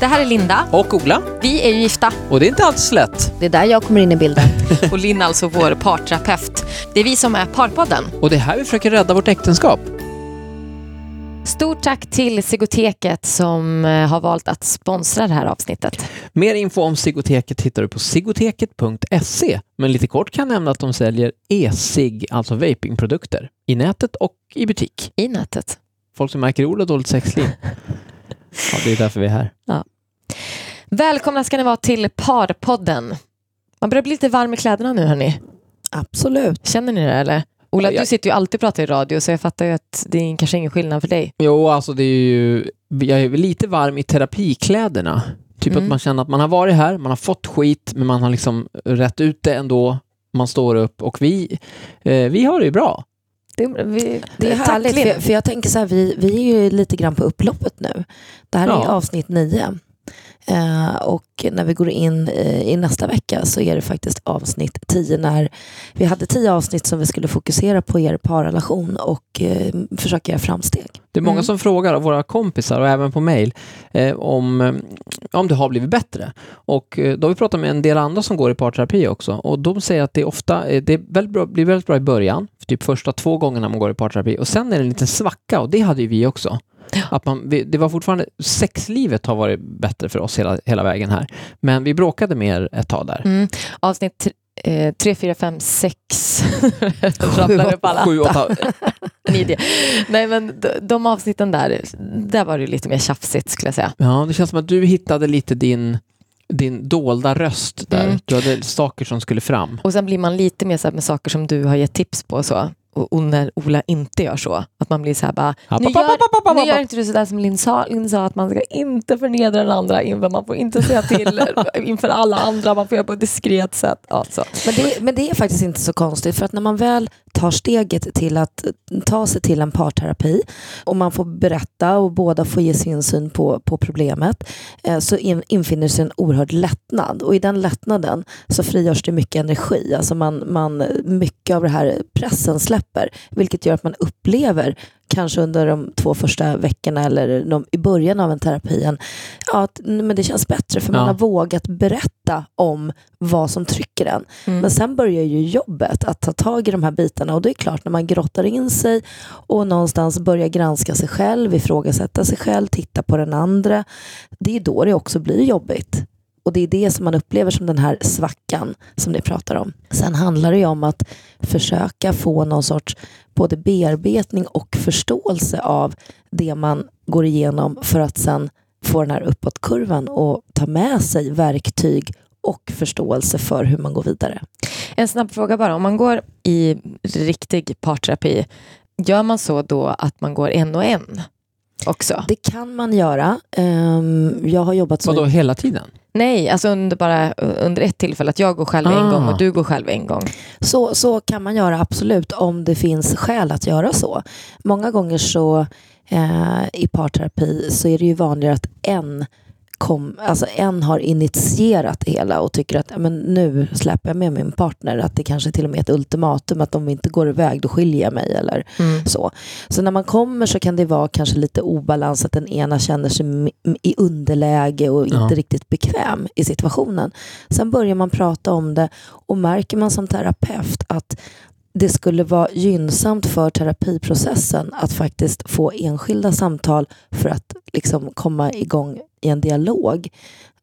Det här är Linda. Och Ola. Vi är ju gifta. Och det är inte alls lätt. Det är där jag kommer in i bilden. Och Linn alltså vår parterapeut. Det är vi som är Parpodden. Och det är här vi försöker rädda vårt äktenskap. Stort tack till Sigoteket som eh, har valt att sponsra det här avsnittet. Mer info om Sigoteket hittar du på sigoteket.se. Men lite kort kan jag nämna att de säljer e-cig, alltså vapingprodukter, i nätet och i butik. I nätet. Folk som märker Ola dåligt sexliv. Ja, det är därför vi är här. Välkomna ska ni vara till Parpodden. Man börjar bli lite varm i kläderna nu hörni. Absolut. Känner ni det eller? Ola, Ja, jag- du sitter ju alltid och pratar i radio så jag fattar ju att det är kanske ingen skillnad för dig. Jo, alltså det är ju... Jag är lite varm i terapikläderna. Typ Mm. att man känner att man har varit här, man har fått skit, men man har liksom rätt ut det ändå. Man står upp och vi, eh, vi har det ju bra. Det, vi, Det är tack, härligt, för, för jag tänker så här, vi, vi är ju lite grann på upploppet nu. Det här är Ja. avsnitt nio. Eh, och när vi går in eh, i nästa vecka så är det faktiskt avsnitt tio när vi hade tio avsnitt som vi skulle fokusera på er parrelation och eh, försöka göra framsteg. Det är många Mm. som frågar av våra kompisar och även på mail eh, om, om det har blivit bättre. Och eh, då har vi pratat med en del andra som går i parterapi också och de säger att det ofta, eh, det är väldigt bra, blir väldigt bra i början, typ första två gångerna man går i parterapi och sen är det en liten svacka och det hade ju vi också. Att man, det var fortfarande, sexlivet har varit bättre för oss hela, hela vägen här. Men vi bråkade mer ett tag där. Mm. Avsnitt tre- eh, 3, 4, 5, 6. Rabblar upp alla. Sju, åtta. Midje. Nej men de, de avsnitten där, där var det lite mer tjafsigt skulle jag säga. Ja, det känns som att du hittade lite din, din dolda röst där. Mm. Du hade saker som skulle fram. Och sen blir man lite mer så med saker som du har gett tips på och så. Och, och när Ola inte gör så, att man blir så här bara, App, nu gör, app, app, app, nu gör inte du sådär som Linn sa, Linn sa att man ska inte förnedra den andra inför, man får inte säga till inför alla andra, man får göra på ett diskret sätt. Ja, så. Men det, men det är faktiskt inte så konstigt för att när man väl tar steget till att ta sig till en parterapi och man får berätta och båda får ge sin syn på, på problemet eh, så in, infinner sig en oerhörd lättnad och i den lättnaden så frigörs det mycket energi. Alltså man, man, mycket av det här pressen släpper vilket gör att man upplever kanske under de två första veckorna eller de, i början av en terapi ja, att, men det känns bättre för man Ja. har vågat berätta om vad som trycker en. Mm. Men sen börjar ju jobbet att ta tag i de här bitarna och det är klart när man grottar in sig och någonstans börjar granska sig själv, ifrågasätta sig själv, titta på den andra. Det är då det också blir jobbigt. Och det är det som man upplever som den här svackan som ni pratar om. Sen handlar det ju om att försöka få någon sorts både bearbetning och förståelse av det man går igenom för att sen få den här uppåtkurvan och ta med sig verktyg och förståelse för hur man går vidare. En snabb fråga bara, om man går i riktig parterapi, gör man så då att man går en och en också? Det kan man göra. Ehm, jag har jobbat som... Vadå, hela tiden? Nej, alltså under, bara under ett tillfälle, att jag går själv en Ah. gång och du går själv en gång. Så, så kan man göra absolut om det finns skäl att göra så. Många gånger så eh, i parterapi så är det ju vanligare att en kom, alltså en har initierat det hela och tycker att men nu släpper jag med min partner. Att det kanske till och med är ett ultimatum att om vi inte går iväg då skiljer jag mig. Eller så. så när man kommer så kan det vara kanske lite obalans att den ena känner sig i underläge och inte Ja. riktigt bekväm i situationen. Sen börjar man prata om det och märker man som terapeut att det skulle vara gynnsamt för terapiprocessen att faktiskt få enskilda samtal för att liksom komma igång i en dialog.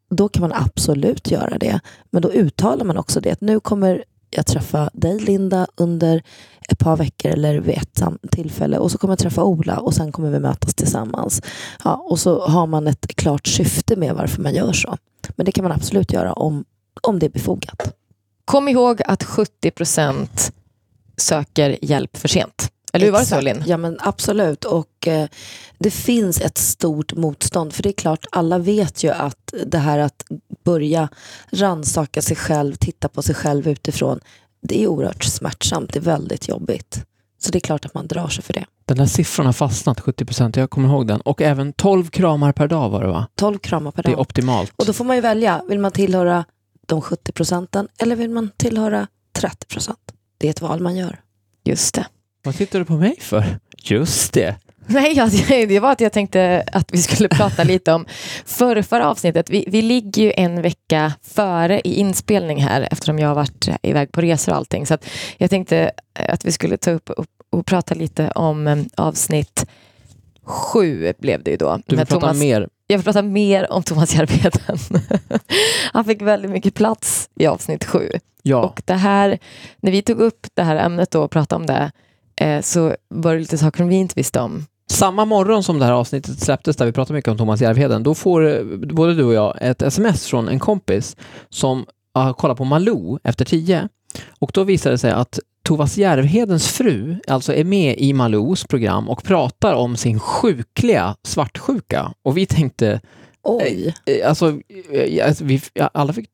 Då kan man absolut göra det. Men då uttalar man också det att nu kommer jag träffa dig Linda under ett par veckor eller vid ett tillfälle och så kommer jag träffa Ola och sen kommer vi mötas tillsammans. Ja, och så har man ett klart syfte med varför man gör så. Men det kan man absolut göra om, om det är befogat. Kom ihåg att 70 procent söker hjälp för sent. Eller hur var det så. Linn? Ja men absolut och eh, det finns ett stort motstånd för det är klart alla vet ju att det här att börja rannsaka sig själv, titta på sig själv utifrån det är oerhört smärtsamt, det är väldigt jobbigt. Så det är klart att man drar sig för det. Den där siffran har fastnat, 70 procent. Jag kommer ihåg den. Och även 12 kramar per dag var det va? 12 kramar per Det är dag. optimalt. Och då får man ju välja, vill man tillhöra de 70 procenten eller vill man tillhöra 30 procent? Det är ett val man gör. Just det. Vad tittar du på mig för? Just det. Nej, ja, det var att jag tänkte att vi skulle prata lite om förra, förra avsnittet. Vi, vi ligger ju en vecka före i inspelning här eftersom jag har varit iväg på resor och allting. Så att jag tänkte att vi skulle ta upp och, och prata lite om eh, avsnitt sju blev det ju då. Du vill prata Thomas, mer. Jag vill prata mer om Thomas Järvheden. Han fick väldigt mycket plats i avsnitt sju. Ja. Och det här, när vi tog upp det här ämnet då och pratade om det eh, så var det lite saker som vi inte visste om. Samma morgon som det här avsnittet släpptes där vi pratade mycket om Thomas Järvheden, då får eh, både du och jag ett sms från en kompis som har kollat på Malou efter tio. Och då visade det sig att Thomas Järvhedens fru alltså är med i Malous program och pratar om sin sjukliga svartsjuka. Och vi tänkte, Oj. eh, alltså, eh, alltså vi, alla fick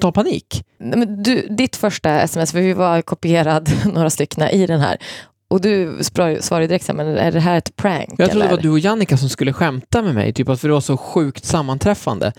ta panik. Men du, ditt första sms, för vi var kopierad några stycken i den här. Och du svarade direkt så men är det här ett prank? Jag trodde det eller? var du och Jannica som skulle skämta med mig, typ att för det var så sjukt sammanträffande.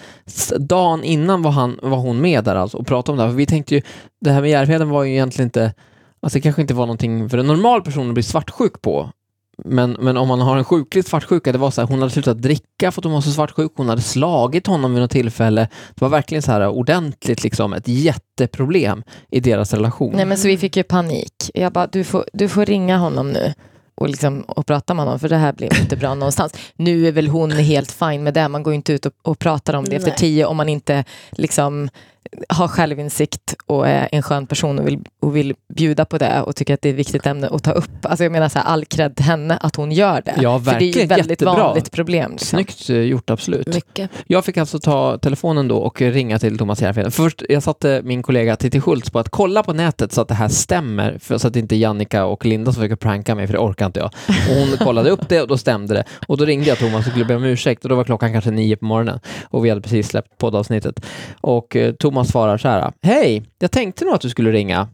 Dagen innan var, han, var hon med där alltså och pratade om det här. För vi tänkte ju, det här med Järvheden var ju egentligen inte, alltså det kanske inte var någonting för en normal person att bli svartsjuk på. Men, men om man har en sjuklig svartsjuka, det var så här, hon hade slutat dricka för att hon var så svartsjuk, hon hade slagit honom vid något tillfälle. Det var verkligen så här ordentligt liksom, ett jätteproblem i deras relation. Nej, men så vi fick ju panik. Jag bara, du får, du får ringa honom nu och, liksom, och prata med honom för det här blir inte bra någonstans. Nu är väl hon helt fin med det, man går inte ut och, och pratar om det efter Nej. tio om man inte liksom har självinsikt och är en skön person och vill, och vill bjuda på det och tycker att det är ett viktigt ämne att ta upp. Alltså jag menar så här, all cred till henne att hon gör det. Ja, för det är ju ett väldigt Jättebra. vanligt problem. Liksom. Snyggt eh, gjort, absolut. Mycket. Jag fick alltså ta telefonen då och ringa till Thomas Järvheden. Först, jag satte min kollega Titti Schultz på att kolla på nätet så att det här stämmer, för, så att inte Jannica och Linda försöker pranka mig, för det orkar inte jag. Och hon kollade upp det och då stämde det. Och då ringde jag Thomas och skulle be om ursäkt och då var klockan kanske nio på morgonen och vi hade precis släppt poddavsnittet. Och eh, Thomas svarar så här, hej, jag tänkte nog att du skulle ringa.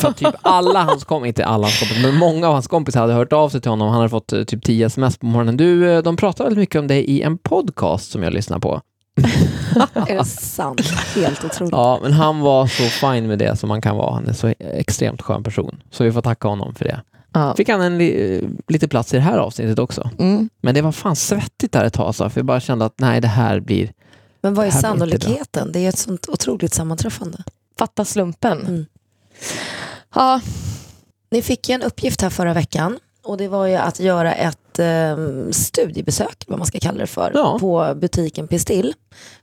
För typ alla hans kompisar, inte alla hans kompisar, men många av hans kompisar hade hört av sig till honom. Han hade fått eh, typ 10 sms på morgonen. Du, eh, de pratar väldigt mycket om dig i en podcast som jag lyssnar på. Är det sant? Helt otroligt. Ja, men han var så fin med det som man kan vara. Han är så extremt skön person. Så vi får tacka honom för det. Ja. Fick han en li, eh, lite plats i det här avsnittet också. Mm. Men det var fan svettigt där ett tag, så, för jag bara kände att nej, det här blir... Men vad är sannolikheten? Det är ett sånt otroligt sammanträffande. Fatta slumpen. Mm. Ja, Ni fick ju en uppgift här förra veckan och det var ju att göra ett eh, studiebesök, vad man ska kalla det för, Ja. på butiken Pistill.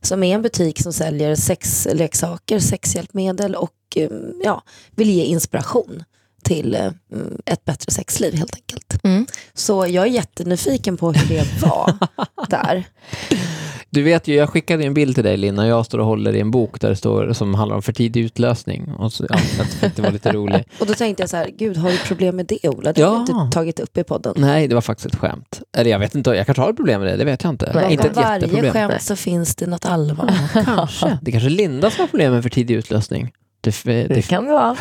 Som är en butik som säljer sexleksaker, sexhjälpmedel och eh, ja, vill ge inspiration till eh, ett bättre sexliv helt enkelt. Mm. Så jag är jättenyfiken på hur det var där. Du vet ju, jag skickade en bild till dig Lina, jag står och håller i en bok där det står som handlar om för tidig utlösning. Och så, ja, jag tyckte det var lite roligt. Och då tänkte jag så här, gud har du problem med det Ola? Det har Ja. du inte tagit upp i podden. Nej, det var faktiskt ett skämt. Eller jag vet inte, jag kanske har ett problem med det, det vet jag inte. Nej, inte ett varje jätteproblem. skämt så finns det något allvar. Kanske. Det är kanske Linda som har problem med för tidig utlösning. Det, det, det kan det vara.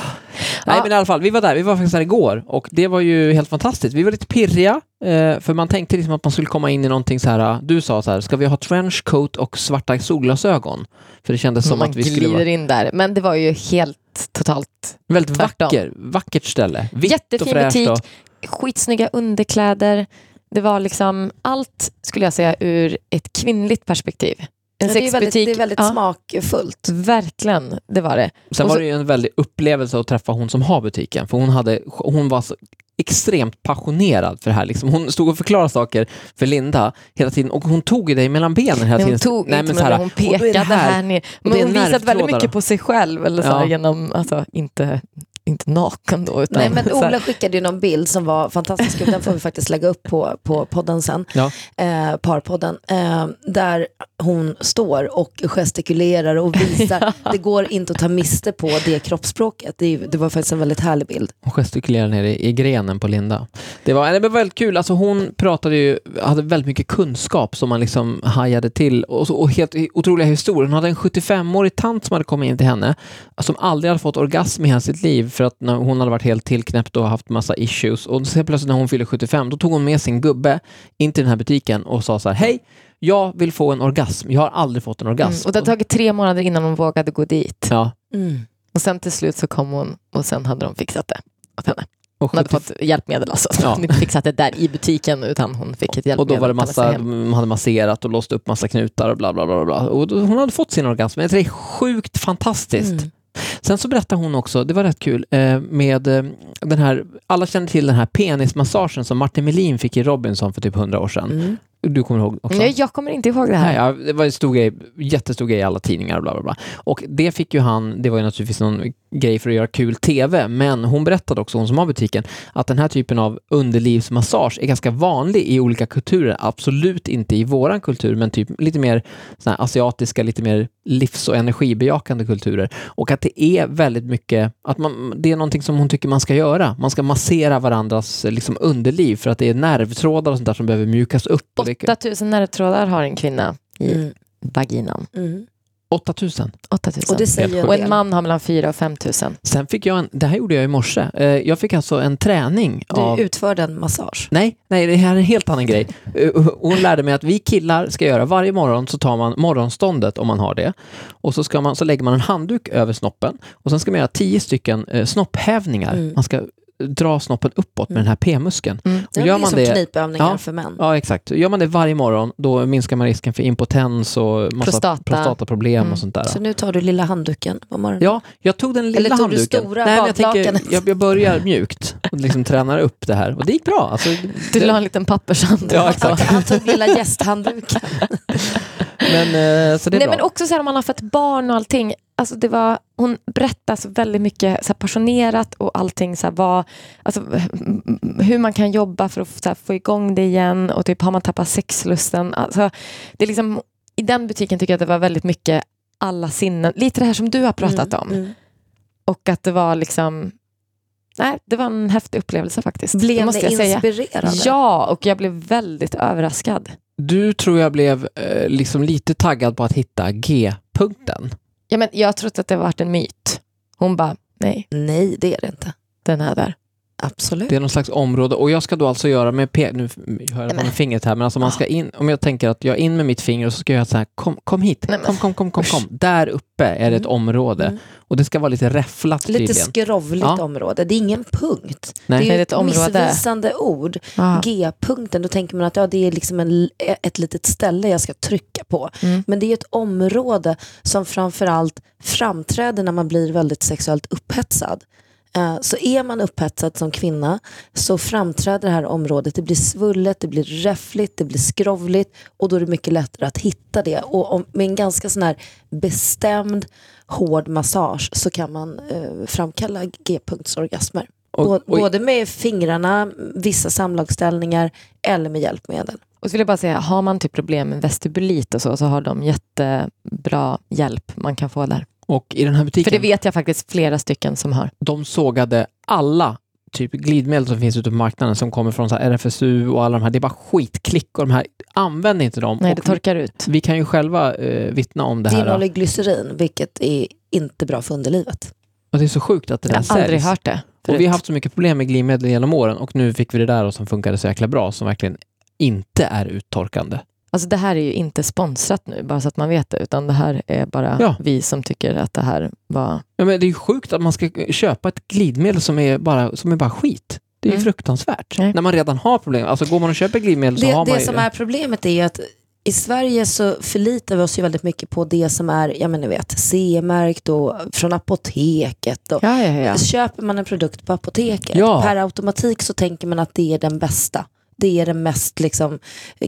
Nej men i alla fall, vi var där, vi var faktiskt där igår och det var ju helt fantastiskt. Vi var lite pirriga, eh, för man tänkte liksom att man skulle komma in i någonting så här, du sa så här, ska vi ha trenchcoat och svarta solglasögon? För det kändes som man att vi skulle glider vara in där. Men det var ju helt totalt väldigt tvärtom. vacker, vackert ställe. Vitt Jättefin och butik. Och, skitsnygga underkläder. Det var liksom allt, skulle jag säga, ur ett kvinnligt perspektiv. En Ja, det, är väldigt, sexbutik. det är väldigt ja, smakfullt. Verkligen, det var det. sen och var så- det ju en väldig upplevelse att träffa hon som har butiken, för hon, hade, hon var så extremt passionerad för det här. Liksom. Hon stod och förklarade saker för Linda hela tiden och hon tog dig mellan benen hela tiden. hon tog Nej, inte men men så här, hon pekade här- här, ner. Men hon visade väldigt mycket på sig själv. Eller så här, Ja. genom, alltså, inte, inte naken då. Utan Nej, men Ola skickade ju någon bild som var fantastisk. Den får vi faktiskt lägga upp på, på podden sen. Ja. Eh, parpodden. Eh, där hon står och gestikulerar och visar. Det går inte att ta miste på det kroppsspråket. Det, det var faktiskt en väldigt härlig bild. Hon gestikulerade nere i, i grenen på Linda. Det var, det var väldigt kul, alltså hon pratade ju, hade väldigt mycket kunskap som man liksom hajade till och, så, och helt otroliga historier. Hon hade en 75-årig tant som hade kommit in till henne som aldrig hade fått orgasm i hela sitt liv för att när hon hade varit helt tillknäppt och haft massa issues och sen plötsligt när hon fyllde 75 då tog hon med sin gubbe in till den här butiken och sa så här, hej, jag vill få en orgasm, jag har aldrig fått en orgasm. mm, och det har tagit tre månader innan hon vågade gå dit. ja, Mm. Och sen till slut så kom hon och sen hade de fixat det åt henne. Och, Hon hade 70 fått hjälpmedel alltså. Ja. Hon inte fixat det där i butiken utan hon fick ett hjälpmedel. och då var det massa, de hade masserat och låst upp massa knutar och bla bla bla. bla. Och då, hon hade fått sin orgasm. Det är sjukt fantastiskt. Mm. Sen så berättade hon också, det var rätt kul, eh, med eh, den här, alla känner till den här penismassagen som Martin Melin fick i Robinson för typ 100 år sedan. Mm. Du kommer ihåg också? Nej, jag kommer inte ihåg det här. Nej, det var en stor grej, jättestor grej i alla tidningar och bla bla bla. Och det fick ju han, det var ju naturligtvis någon grej för att göra kul TV, men hon berättade också, hon som har butiken, att den här typen av underlivsmassage är ganska vanlig i olika kulturer. Absolut inte i våran kultur, men typ lite mer såna asiatiska, lite mer livs och energibejakande kulturer. Och att det är väldigt mycket, att man, det är någonting som hon tycker man ska göra. Man ska massera varandras liksom, underliv för att det är nervtrådar och sånt där som behöver mjukas upp. Och det- 8000 nervtrådar har en kvinna i Mm. vaginan. Mm. 8000. 8000. Och det säger Och en man har mellan 4 och 5000. Sen fick jag en, det här gjorde jag i morse, eh, jag fick alltså en träning av... Du utförde en massage. Nej, nej, det här är en helt annan grej. Eh, Hon lärde mig att vi killar ska göra, varje morgon så tar man morgonståndet om man har det. Och så, ska man, så lägger man en handduk över snoppen och sen ska man göra tio stycken eh, snopphävningar. Mm. Man ska dra snoppen uppåt med Mm. den här p-muskeln. Mm. Det gör är man som det- knipövningar Ja. för män. Ja, exakt. Gör man det varje morgon, då minskar man risken för impotens och massa Prostata. prostataproblem Mm. och sånt där. Så nu tar du lilla handduken på morgonen. Ja, jag tog den lilla Eller tog du handduken. stora Nej, jag, tänker, jag, jag börjar mjukt och liksom tränar upp det här. Och det gick bra. Alltså, Du det, la en liten pappershandduk. Ja, exakt. han tog lilla gästhandduken. men, eh, så det är Nej, bra. men också så här, om man har fått barn och allting. Alltså det var, hon berättade så väldigt mycket så här, passionerat och allting. Så här, vad, alltså, mm, hur man kan jobba för att så här, få igång det igen och typ har man tappat sexlusten. Alltså, det är liksom, I den butiken tycker jag att det var väldigt mycket alla sinnen. Lite det här som du har pratat om. Mm. Och att det var liksom... Nej, det var en häftig upplevelse faktiskt. det Blev måste ni jag säga. Ja, och jag blev väldigt överraskad. Du tror jag blev eh, liksom lite taggad på att hitta G-punkten. Ja, men jag trodde att det varit en myt. Hon bara, nej, Nej, det är det inte. den är där. Absolut. Det är någon slags område och jag ska då alltså göra med P... Nu hör jag på med fingret här, men alltså man ska in, om jag tänker att jag är in med mitt finger och så ska jag göra så här, kom, kom hit, Nej, men- kom, kom, kom, kom, kom. Där uppe är det ett Mm. område Mm. och det ska vara lite räfflat Lite tydligen. skrovligt Ja. område. Det är ingen punkt. Nej. Det är det är ett ett område. missvisande ord. Ah. G-punkten, då tänker man att ja, det är liksom en, ett litet ställe jag ska trycka på. Mm. Men det är ett område som framförallt framträder när man blir väldigt sexuellt upphetsad. Eh, Så är man upphetsad som kvinna så framträder det här området. Det blir svullet, det blir räffligt, det blir skrovligt och då är det mycket lättare att hitta det. Och om, med en ganska sån här bestämd hård massage så kan man eh, framkalla g-punktsorgasmer. Och- Både med fingrarna, vissa samlagsställningar eller med hjälpmedel. Och så vill jag bara säga, har man typ problem med vestibulit och så, så har de jättebra hjälp man kan få där. Och i den här butiken, För det vet jag faktiskt flera stycken som har. de sågade alla typ glidmedel som finns ute på marknaden som kommer från så här RFSU och alla de här. Det är bara skitklick och de här, använd inte dem. Nej, och det torkar ut. vi, vi kan ju själva eh, vittna om det Det här. innehåller glycerin, vilket är inte bra för underlivet. Och det är så sjukt att det där Jag har aldrig hört det Och vi förut. har haft så mycket problem med glidmedel genom åren och nu fick vi det där och som funkade så jäkla bra som verkligen inte är uttorkande. Alltså det här är ju inte sponsrat nu, bara så att man vet det, utan det här är bara Ja. vi som tycker att det här var... Ja, men det är ju sjukt att man ska köpa ett glidmedel som är bara, som är bara skit. Det är ju Mm. fruktansvärt. Nej. När man redan har problem. Alltså går man och köper glidmedel så Det, har man det ju... som är problemet är ju att i Sverige så förlitar vi oss ju väldigt mycket på det som är, ja men ni vet, CE-märkt och från apoteket. Och Ja, ja, ja. Köper man en produkt på apoteket, Ja. per automatik så tänker man att det är den bästa. Det är den mest liksom,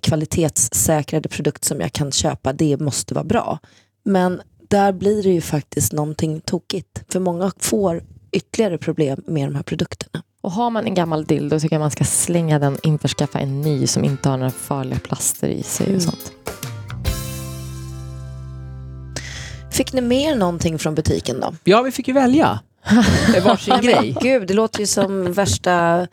kvalitetssäkrade produkt som jag kan köpa. Det måste vara bra. Men där blir det ju faktiskt någonting tokigt. För många får ytterligare problem med de här produkterna. Och har man en gammal dildo tycker jag man ska slänga den, införskaffa en ny som inte har några farliga plaster i sig Mm. och sånt. Fick ni mer någonting från butiken då? Ja, vi fick ju välja. Varsin grej. Gud, det låter ju som värsta...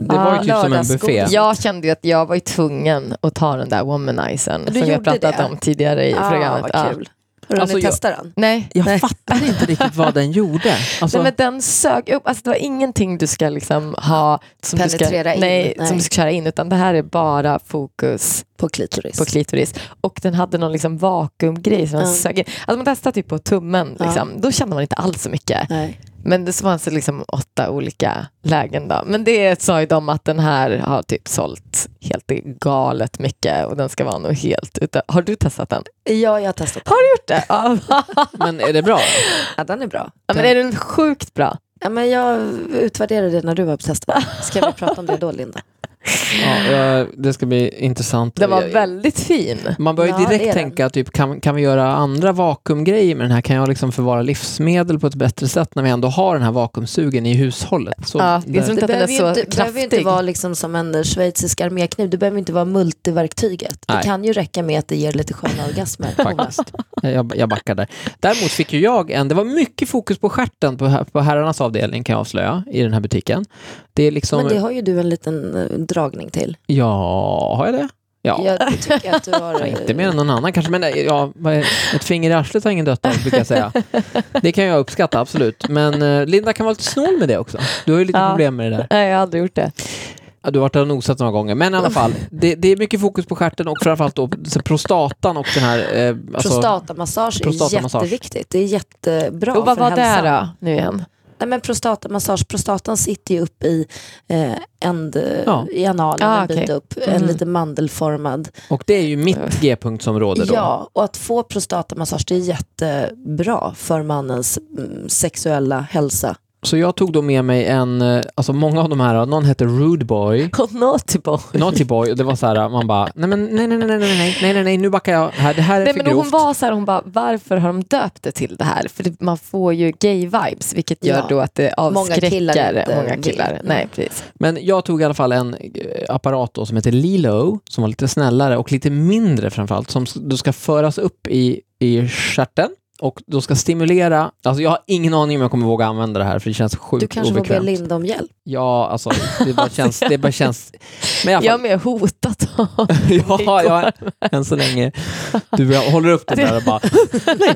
Det var ju typ som en buffé. Jag kände ju att jag var ju tvungen att ta den där womanizern Du som vi har gjorde pratat det? om tidigare i Ah, programmet. vad kul. Har du Alltså, hunnit jag- testa den? Nej. Jag Nej. fattar inte riktigt vad den gjorde. Alltså, Nej, men den sög upp, alltså det var ingenting du ska liksom ha som du ska, in, nej, nej. som du ska köra in utan det här är bara fokus På klitoris. på klitoris. Och den hade någon liksom vakuumgrej som Ja. sög in. Alltså man testade typ på tummen, Ja. liksom. då kände man inte alls så mycket. Nej. Men det fanns liksom åtta olika lägen då. Men det sa ju de att den här har typ sålt helt galet mycket och den ska vara nog helt ute. Har du testat den? Ja, jag har testat. Har du gjort det? Ja, Men är det bra? Ja, den är bra. Ja, men är den sjukt bra? Ja, men jag utvärderade det när du var på testval. Ska vi prata om det då, Linda? Ja, det ska bli intressant. Den var väldigt fin. Man börjar Ja, det direkt tänka, typ, kan, kan vi göra andra vakuumgrejer med den här? Kan jag liksom förvara livsmedel på ett bättre sätt när vi ändå har den här vakuumsugen i hushållet? Så Ja, jag tror inte Det att den är behöver ju så inte, behöver ju inte kraftig. vara liksom som en schweizisk armékniv. Det behöver inte vara multiverktyget. Det Nej. kan ju räcka med att det ger lite sköna orgasmer. Faktiskt. Jag, jag backar där. Däremot fick ju jag en, det var mycket fokus på stjärten på, på herrarnas avdelning kan jag avslöja i den här butiken. Det är liksom, Men det har ju du en liten eh, dragning till. ja, har jag det? Ja. Jag tycker att du har... Ja, inte mer än någon annan kanske, men eh, ja, är- ett finger i arslet har ingen dött av, brukar jag säga. Det kan jag uppskatta, absolut. Men eh, Linda kan vara lite snål med det också. Du har ju lite Ja. problem med det där. Nej, jag har aldrig gjort det. Ja, du har varit där och nosat några gånger, men i alla fall. Det, det är mycket fokus på stjärten och framförallt då prostatan och den här... Eh, alltså, Prostatamassage är prostatamassage. jätteviktigt. Det är jättebra Och vad för var det hälsan. då, nu igen? Nej, men prostatamassage, prostatan sitter ju upp i, eh, änd, Ja. i analen Ah, en bit okej. upp, en Mm. lite mandelformad. och det är ju mitt G-punktsområde då. Ja, och att få prostatamassage det är jättebra för mannens mm, sexuella hälsa. Så jag tog då med mig en, eh, alltså många av de här, någon hette Rude Boy, Naughty boy. Naughty Boy, och det var så här, man bara, nej men nej, nej, nej, nej, nej, nej, nej, nej, nu backar jag, här, det här är Nej, för men hon grovt. var så här, hon bara, varför har de döpt det till det här? För det, man får ju gay-vibes, vilket gör Ja. då att det Många avskräcker killar inte många killar. Nej, precis. Men jag tog i alla fall en eh, apparat då som heter Lilo, som var lite snällare och lite mindre framförallt, som då ska föras upp i, i stjärten och då ska stimulera, alltså jag har ingen aning om jag kommer våga använda det här för det känns sjukt Du kanske får be obekvämt. Linda om hjälp. Ja, alltså det bara känns, det bara känns, men i alla Jag fall, har mer hotat honom. ja, ja, än så länge du håller upp den där och bara, nej,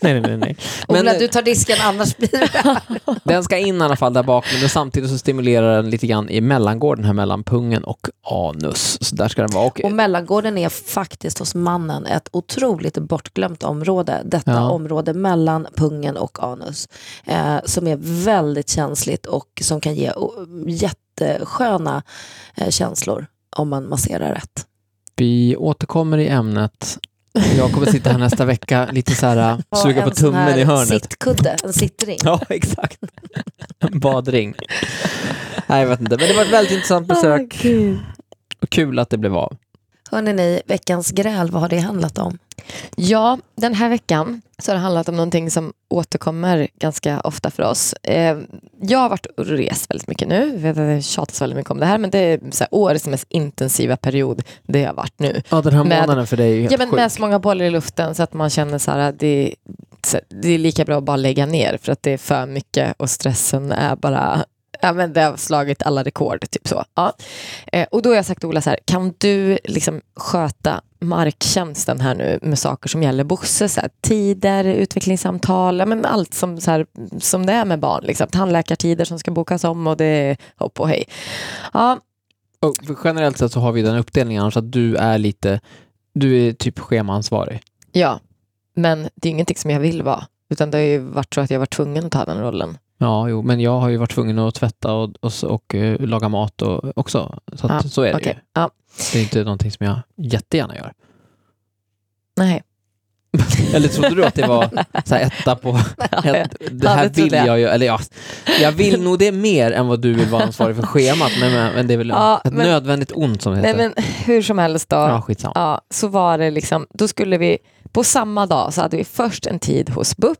nej, nej, nej. Men Ola, eh, du tar disken annars blir det den ska in i alla fall där bak, men samtidigt så stimulerar den lite grann i mellangården här mellan pungen och anus. Så där ska den vara. Och, Och mellangården är faktiskt hos mannen ett otroligt bortglömt område. Detta Ja. område mellan pungen och anus. Eh, som är väldigt känsligt och som kan ge oh, jättesköna eh, känslor om man masserar rätt. Vi återkommer i ämnet. Jag kommer sitta här nästa vecka, lite så här, Ha suga på tummen i hörnet. Sittkudde, en sittring. Ja, exakt. En badring. Nej, jag vet inte. Men det var ett väldigt intressant besök. Och kul att det blev av. Hörrni ni, veckans gräl, vad har det handlat om? Ja, den här veckan så har det handlat om någonting som återkommer ganska ofta för oss. Eh, jag har varit och rest väldigt mycket nu. Jag vet att det tjatas väldigt mycket om det här, men det är så här, årets mest intensiva period det har varit nu. Ja, den här Med- månaden för dig är helt Ja, men sjuk. med så många bollar i luften så att man känner så här, det, så- det är lika bra att bara lägga ner för att det är för mycket och stressen är bara Ja, men det har slagit alla rekord. Typ så. Ja. Eh, och då har jag sagt till Ola, så här, kan du liksom sköta marktjänsten här nu med saker som gäller Bosse? Så här, tider, utvecklingssamtal, ja, men allt som, så här, som det är med barn. Liksom. Tandläkartider som ska bokas om och det är hopp och hej. Ja, Och generellt sett så har vi den uppdelningen annars att du är lite, du är typ schemaansvarig. Ja, men det är ingenting som jag vill vara. Utan det har ju varit så att jag var tvungen att ta den rollen. Ja, jo, men jag har ju varit tvungen att tvätta och, och, s- och, eh, laga mat och, också. Så, att, Ja, så är det Okej, ju. ja, Det är inte någonting som jag jättegärna gör. nej. Eller trodde du att det var så här etta på... Ett, det här vill jag. jag ju, eller ja, jag vill nog det mer än vad du vill vara ansvarig för schemat, men, men det är väl Ja, ett men- nödvändigt ont som det heter. nej men hur som helst då. ja, skitsamma. Ja, så var det liksom, då skulle vi, på samma dag så hade vi först en tid hos BUP,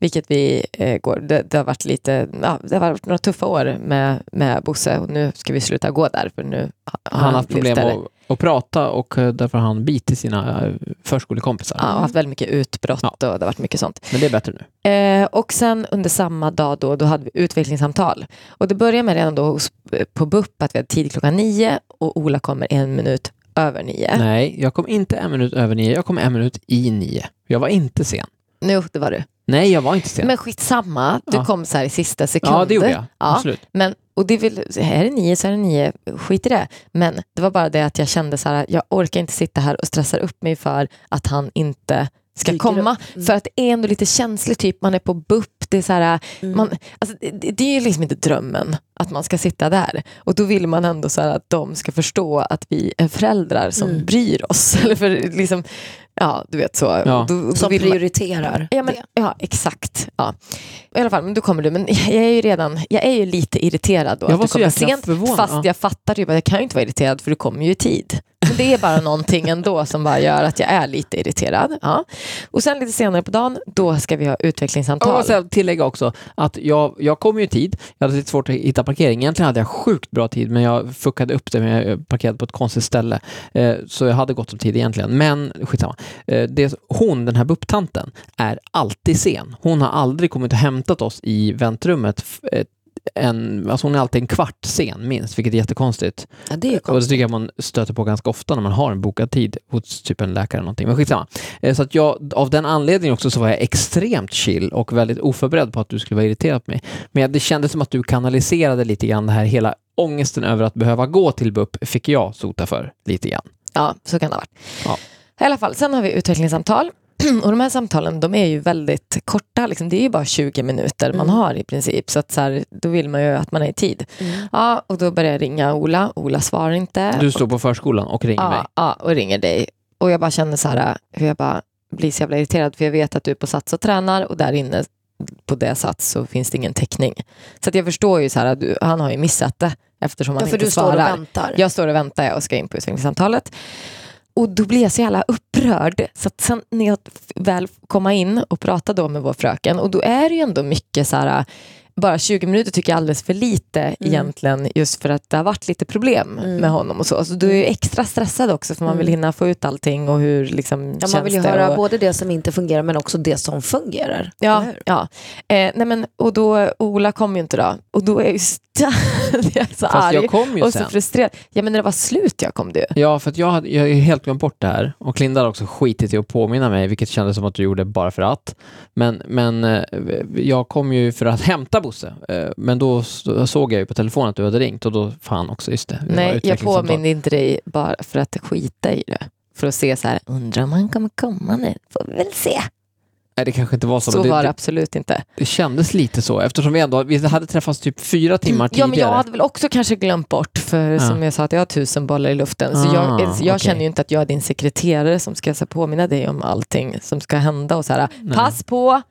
vilket vi eh, går, det, det har varit lite, ja, det har varit några tuffa år med, med Bosse och nu ska vi sluta gå där för nu har Han har haft problem att, att prata och eh, därför har han bitit sina eh, förskolekompisar. Ja, haft väldigt mycket utbrott Ja. och det har varit mycket sånt. Men det är bättre nu. Eh, och sen under samma dag då, då hade vi utvecklingssamtal. Och det började med redan då hos, på BUP att vi hade tid klockan nio och Ola kommer en minut över nio. Nej, jag kom inte en minut över nio, jag kom en minut i nio. Jag var inte sen. Nu, det var du. Nej, jag var inte sen. Men skitsamma, du Ja. kom så här i sista sekund. ja, det gjorde jag. Ja, Absolut. men, och det vill, är det nio så är det nio, skit i det. Men det var bara det att jag kände så här, jag orkar inte sitta här och stressa upp mig för att han inte ska komma. Mm. För att det är ändå lite känsligt, typ man är på BUP, det är så här, Mm. man, alltså, det, det är ju liksom inte drömmen att man ska sitta där. Och då vill man ändå så här att de ska förstå att vi är föräldrar som Mm. bryr oss. Eller för liksom, ja, du vet så. Ja. Då, då Som vill man- prioriterar Ja, men, det. ja exakt. Ja. I alla fall, men då kommer du. Men jag är ju redan jag är ju lite irriterad då. Jag att var du så kommer jäkla sent, förvånad, Fast ja. jag fattar ju att jag kan ju inte vara irriterad för du kommer ju i tid. Men det är bara någonting ändå som bara gör att jag är lite irriterad. Ja. Och sen lite senare på dagen, då ska vi ha Jag måste tillägga också att jag, jag kom ju i tid. Jag hade lite svårt att hitta parkering. Egentligen hade jag sjukt bra tid, men jag fuckade upp det med jag parkerade på ett konstigt ställe. Eh, så jag hade gott om tid egentligen. Men skitsamma. Eh, det, hon, den här BUP-tanten, är alltid sen. Hon har aldrig kommit och hämtat oss i väntrummet en, alltså hon är alltid en kvart sen minst, vilket är jättekonstigt. Ja, det är ju Och det konstigt. tycker jag man stöter på ganska ofta när man har en bokad tid hos typ en läkare eller någonting. Men skitsamma. Eh, Så att jag, av den anledningen också så var jag extremt chill och väldigt oförberedd på att du skulle vara irriterad på mig. Men det kändes som att du kanaliserade lite grann det här hela ångesten över att behöva gå till BUP fick jag sota för lite grann. Ja, så kan det ha varit. Ja. I alla fall, sen har vi utvecklingssamtal. Och de här samtalen de är ju väldigt korta, liksom. det är ju bara 20 minuter man Mm. har i princip. Så att så här, då vill man ju att man är i tid. Mm. Ja, och då börjar jag ringa Ola. Ola svarar inte. Du står på förskolan och ringer mig. ja, ja, och ringer dig. Och jag bara känner så här, hur jag bara blir så jävla irriterad för jag vet att du är på Sats och tränar och där inne på det Sats så finns det ingen täckning. Så att jag förstår ju så här, att du, han har ju missat det eftersom han Ja, för inte du står svarar. och väntar. Jag står och väntar och ska in på utvecklingssamtalet. Och då blir jag så jävla upprörd. Så att sen när jag väl kommer in och pratar då med vår fröken och då är det ju ändå mycket så här bara 20 minuter tycker jag är alldeles för lite egentligen just för att det har varit lite problem Mm. med honom och så. Så du är ju extra stressad också för man vill Mm. hinna få ut allting och hur liksom Ja, känns man vill ju det. höra och, både det som inte fungerar men också det som fungerar. Ja, ja. Eh, nej men, och då, Ola kom ju inte då. Och då är jag ju st- jag är så Fast arg jag kom ju och så sen. frustrerad. Ja men när det var slut jag kom du. Ja, för att jag hade jag har ju helt glömt bort det här och Linda hade också skitit i att påminna mig, vilket kändes som att du gjorde bara för att. Men, men eh, jag kom ju för att hämta Bosse, eh, men då såg jag ju på telefonen att du hade ringt och då, fan också, just det. det Nej, jag påminner inte dig bara för att skita i det. För att se så här, undrar om han kommer komma nu? Får vi väl se. Nej, det kanske inte var så, Så men var det, det det, absolut inte. det kändes lite så, eftersom vi ändå vi hade träffats typ fyra timmar Ja, tidigare. men jag hade väl också kanske glömt bort, för Ja. som jag sa, att jag har tusen bollar i luften. Så jag, Ah, jag okej. känner ju inte att jag är din sekreterare som ska så påminna dig om allting som ska hända. Och så här, Nej. pass på,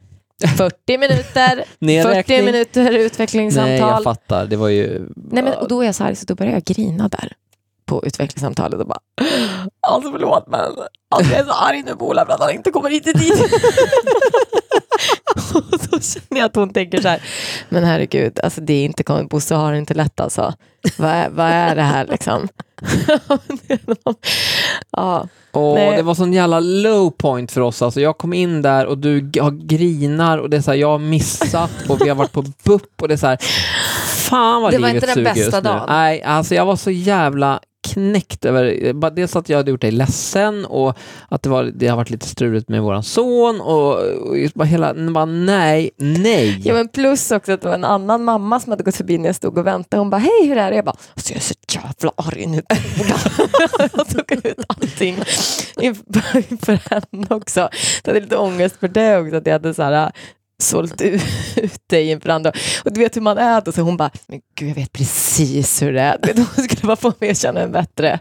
40 minuter, 40 Nedräkning. minuter Nej, utvecklingssamtal. jag fattar. Det var ju... Nej, men, och då är jag så här, så då börjar jag grina där på utvecklingssamtalet och bara Alltså förlåt men alltså, jag är så arg nu på Ola för att han inte kommer hit i tid. och då känner jag att hon tänker så här, men herregud, alltså det är inte Bosse har det inte lätt alltså. Vad är, vad är det här liksom? ja, Åh, Nej. det var sån jävla low point för oss. Alltså, jag kom in där och du grinar och det är så här, jag har missat och vi har varit på BUP och det är så här, fan vad Det var livet inte den suger bästa just nu. dagen. Nej, alltså jag var så jävla knäckt över, bara dels att jag hade gjort dig ledsen och att det, var, det har varit lite struligt med våran son och, och just bara hela, bara nej, nej. Ja, men plus också att det var en annan mamma som hade gått förbi när jag stod och väntade. Hon bara, hej hur är det? Jag bara, alltså jag är så jävla arg nu. jag tog ut allting inför, inför henne också. Jag hade lite ångest för det också, att jag hade så här, sålt ut dig inför andra. Och du vet hur man är då, så hon bara, men gud jag vet precis hur det är. Du vet, Hon skulle bara få mig att känna mig bättre.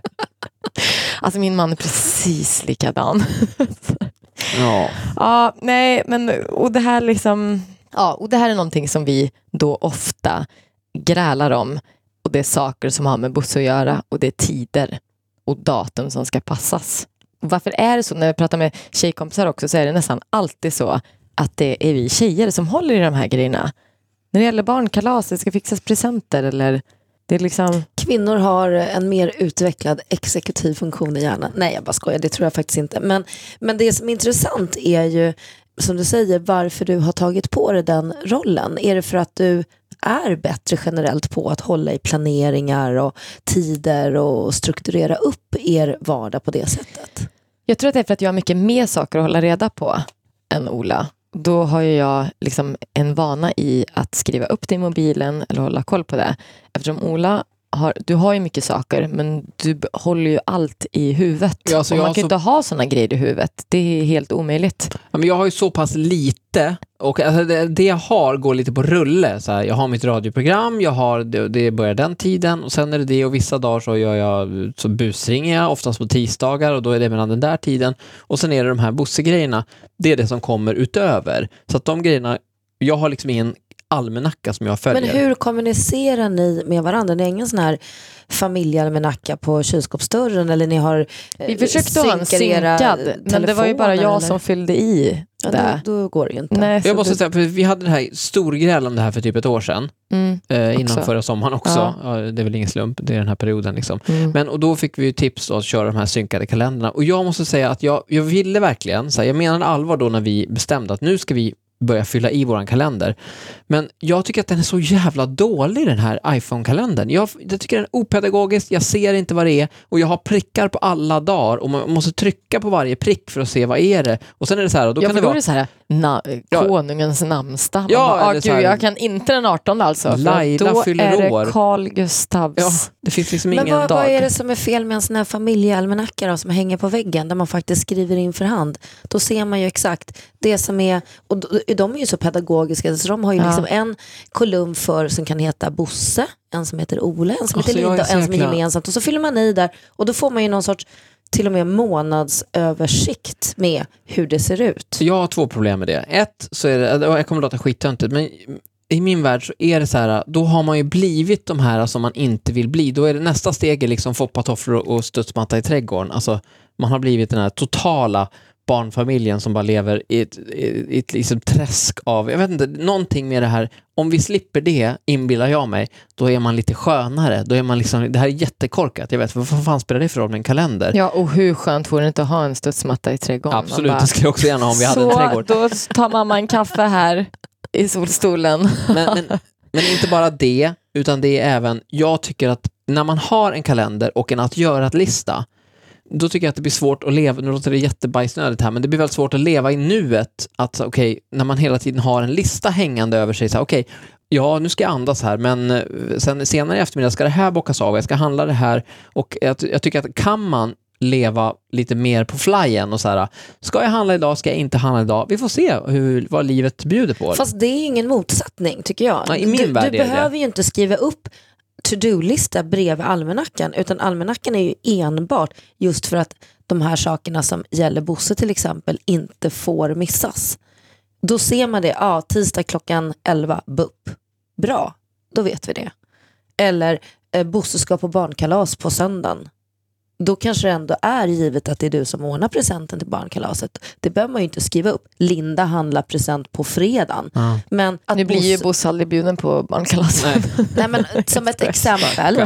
Alltså min man är precis likadan. Ja. Ja, nej, men och det här liksom, ja, och det här är någonting som vi då ofta grälar om. Och det är saker som har med buss att göra och det är tider och datum som ska passas. Varför är det så? När jag pratar med tjejkompisar också så är det nästan alltid så att det är vi tjejer som håller i de här grejerna. När det gäller barnkalas, det ska fixas presenter eller det är liksom, Kvinnor har en mer utvecklad exekutiv funktion i hjärnan. Nej, jag bara skojar, det tror jag faktiskt inte. Men, men det som är intressant är ju, som du säger, varför du har tagit på dig den rollen. Är det för att du är bättre generellt på att hålla i planeringar och tider och strukturera upp er vardag på det sättet? Jag tror att det är för att jag har mycket mer saker att hålla reda på än Ola. Då har ju jag liksom en vana i att skriva upp det i mobilen eller hålla koll på det. Eftersom Ola har, du har ju mycket saker men du håller ju allt i huvudet. Ja, alltså man kan så- inte ha sådana grejer i huvudet. Det är helt omöjligt. Ja, men jag har ju så pass lite och alltså det, det jag har går lite på rulle. Så här, jag har mitt radioprogram, jag har, det, det börjar den tiden och sen är det det och vissa dagar så gör jag, så busringer jag, oftast på tisdagar och då är det mellan den där tiden. Och sen är det de här Bosse-grejerna, det är det som kommer utöver. Så att de grejerna, jag har liksom ingen almanacka som jag följer. Men hur kommunicerar ni med varandra? Ni har ingen sån här familjealmanacka på kylskåpsdörren eller ni har eh, Vi försökte ha en synkad, men det var ju bara jag eller? som fyllde i Ja, det. då, då går det ju inte. Nej, jag måste det- säga, för vi hade det här storgräl om det här för typ ett år sedan, Mm, eh, innan Också. förra sommaren också. Ja. Ja. det är väl ingen slump, det är den här perioden liksom. mm. Men, och då fick vi ju tips då att köra de här synkade kalendrarna. Och jag måste säga att jag, jag ville verkligen, så här, jag menade allvar då när vi bestämde att nu ska vi börja fylla i våran kalender. Men jag tycker att den är så jävla dålig den här iPhone-kalendern. Jag, jag tycker den är opedagogisk, jag ser inte vad det är och jag har prickar på alla dagar och man måste trycka på varje prick för att se vad är det. Och sen är det så här, och då ja, kan det då är vara det så här, na, Ja. konungens namnsdag. Ja, bara, ah, gud, här- jag kan inte den 18 alltså. Laila då fyller är det år. Carl Gustavs. Ja, det finns liksom Men ingen vad, dag. vad är det som är fel med en sån här familjealmanacka då, som hänger på väggen där man faktiskt skriver in för hand? Då ser man ju exakt det som är, och d- de är ju så pedagogiska så de har ju Ja. liksom en kolumn för som kan heta Bosse, en som heter Ole, en som Alltså, heter Linda och en som är gemensamt och så fyller man i där och då får man ju någon sorts till och med månadsöversikt med hur det ser ut. Jag har två problem med det. Ett, så är det, jag kommer att låta skittöntigt, men i min värld så är det så här, då har man ju blivit de här som man inte vill bli. Då är det nästa steg är liksom foppatofflor och studsmatta i trädgården. Alltså, man har blivit den här totala barnfamiljen som bara lever i ett, i ett liksom träsk av, jag vet inte, någonting med det här, om vi slipper det, inbillar jag mig, då är man lite skönare. Då är man liksom, det här är jättekorkat, jag vet, vad fan spelar det för roll med en kalender? Ja, och hur skönt vore det inte att ha en studsmatta i trädgården? Absolut, bara, det skulle jag också gärna ha om vi hade en så, trädgård. då tar mamma en kaffe här i solstolen. Men, men, men inte bara det, utan det är även, jag tycker att när man har en kalender och en att göra-lista, då tycker jag att det blir svårt att leva, nu låter det jättebajsnödigt här, men det blir väldigt svårt att leva i nuet. Att okej, när man hela tiden har en lista hängande över sig, okej, ja nu ska jag andas här, men eh, sen senare i eftermiddag ska det här bockas av, jag ska handla det här och jag, jag tycker att kan man leva lite mer på flyen och så här, ska jag handla idag, ska jag inte handla idag? Vi får se hur, vad livet bjuder på. Fast det är ingen motsättning tycker jag. Ja, du du behöver ju inte skriva upp to-do-lista bredvid almanackan utan almanackan är ju enbart just för att de här sakerna som gäller Bosse till exempel inte får missas. Då ser man det, ja tisdag klockan 11, BUP. Bra, då vet vi det. Eller eh, Bosse ska på barnkalas på söndagen. Då kanske det ändå är givet att det är du som ordnar presenten till barnkalaset. Det behöver man ju inte skriva upp. Linda handlar present på fredagen. Ja. Men att Nu blir ju Bosse- aldrig bjuden på barnkalaset. Nej. Nej, men, som ett exempel.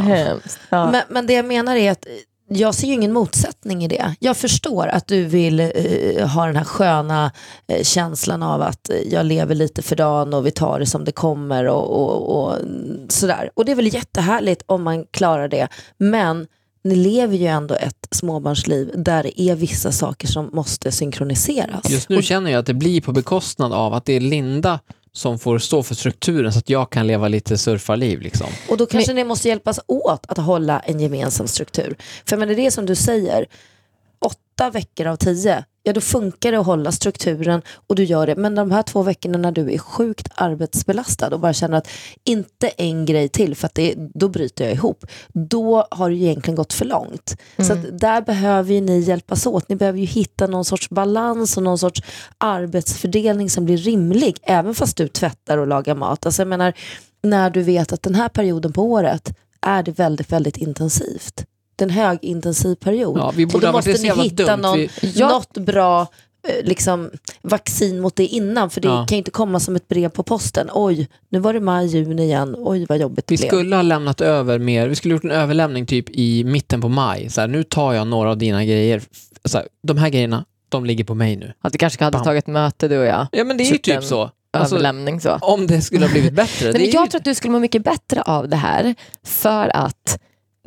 Ja. Men, men det jag menar är att jag ser ju ingen motsättning i det. Jag förstår att du vill eh, ha den här sköna eh, känslan av att eh, jag lever lite för dagen och vi tar det som det kommer och, och, och mm, sådär. Och det är väl jättehärligt om man klarar det. Men ni lever ju ändå ett småbarnsliv där det är vissa saker som måste synkroniseras. Just nu känner jag att det blir på bekostnad av att det är Linda som får stå för strukturen så att jag kan leva lite surfarliv. Liksom. Och då kanske ni måste hjälpas åt att hålla en gemensam struktur. För men det är det som du säger, åtta veckor av tio, ja då funkar det att hålla strukturen och du gör det. Men de här två veckorna när du är sjukt arbetsbelastad och bara känner att inte en grej till för att det, då bryter jag ihop. Då har det egentligen gått för långt. Så att där behöver ju ni hjälpas åt. Ni behöver ju hitta någon sorts balans och någon sorts arbetsfördelning som blir rimlig. Även fast du tvättar och lagar mat. Alltså jag menar, när du vet att den här perioden på året är det väldigt, väldigt intensivt. En högintensiv period. Ja, vi och borde då måste ni hitta någon, Vi, Ja. något bra eh, liksom, vaccin mot det innan. För det Ja. kan inte komma som ett brev på posten. Oj, nu var det maj, juni igen. Oj, vad jobbigt det vi blev. skulle ha lämnat över mer, vi skulle gjort en överlämning typ i mitten på maj. Så här, nu tar jag några av dina grejer. Så här, de här grejerna, de ligger på mig nu. Att vi kanske hade Bam. tagit möte du och jag. Ja men det är ju Typ typ så. Alltså, Överlämning så. om det skulle ha blivit bättre. Nej, men jag ju, tror att du skulle må mycket bättre av det här för att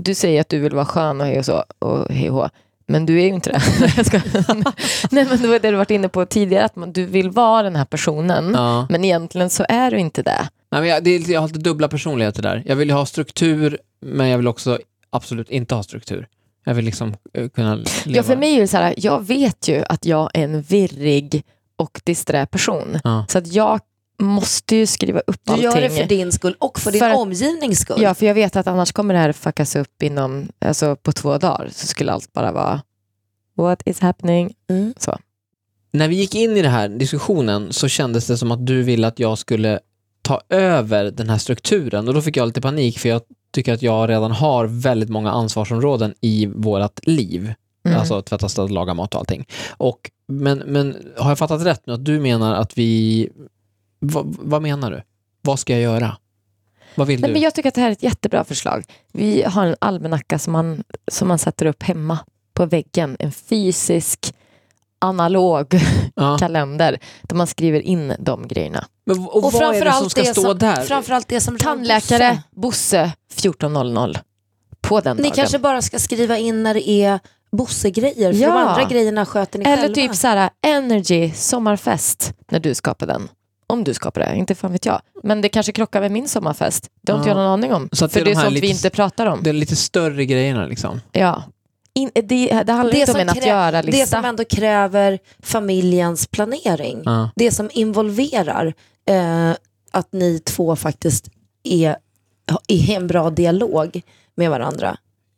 du säger att du vill vara skön och hej och så och hej och. Men du är ju inte det. Nej, men det var det du varit inne på tidigare, att man, du vill vara den här personen. Ja. Men egentligen så är du inte det. Nej, men jag, det är, jag har lite dubbla personligheter där. Jag vill ha struktur, men jag vill också absolut inte ha struktur. Jag vill liksom eh, kunna leva. Ja, för mig är det så här, jag vet ju att jag är en virrig och disträ person. Ja. Så att jag måste ju skriva upp Du allting. gör det för din skull och för din För att- omgivnings skull. Ja, för jag vet att annars kommer det här fuckas upp inom, alltså på två dagar. Så skulle allt bara vara, what is happening? Mm. När vi gick in i den här diskussionen så kändes det som att du ville att jag skulle ta över den här strukturen och då fick jag lite panik för jag tycker att jag redan har väldigt många ansvarsområden i vårt liv. Mm. Alltså tvätta, städa, laga mat och allting. Och, men, men har jag fattat rätt nu att du menar att vi... Vad, vad menar du? Vad ska jag göra? Vad vill Nej, du? men jag tycker att det här är ett jättebra förslag. Vi har en almanacka som man, som man sätter upp hemma på väggen. En fysisk, analog ja. kalender där man skriver in de grejerna. men, och, vad är det som ska stå som, där? framförallt det som Tandläkare, Bosse. Bosse 14.00 på den Ni dagen. kanske bara ska skriva in när det är Bosse-grejer, för Ja. de andra grejerna sköter ni Eller själva. typ så här, Energy sommarfest när du skapar den. Om du skapar det, inte fan vet jag. Men det kanske krockar med min sommarfest. Det har inte Ja. jag någon aning om. Så att För det är det är de här sånt vi lite- inte pratar om. Det är lite större grejerna liksom. Ja. In, det, det handlar Det inte om som en att krä- göra det som ändå kräver familjens planering. Ja. Det som involverar eh, att ni två faktiskt är i en bra dialog med varandra.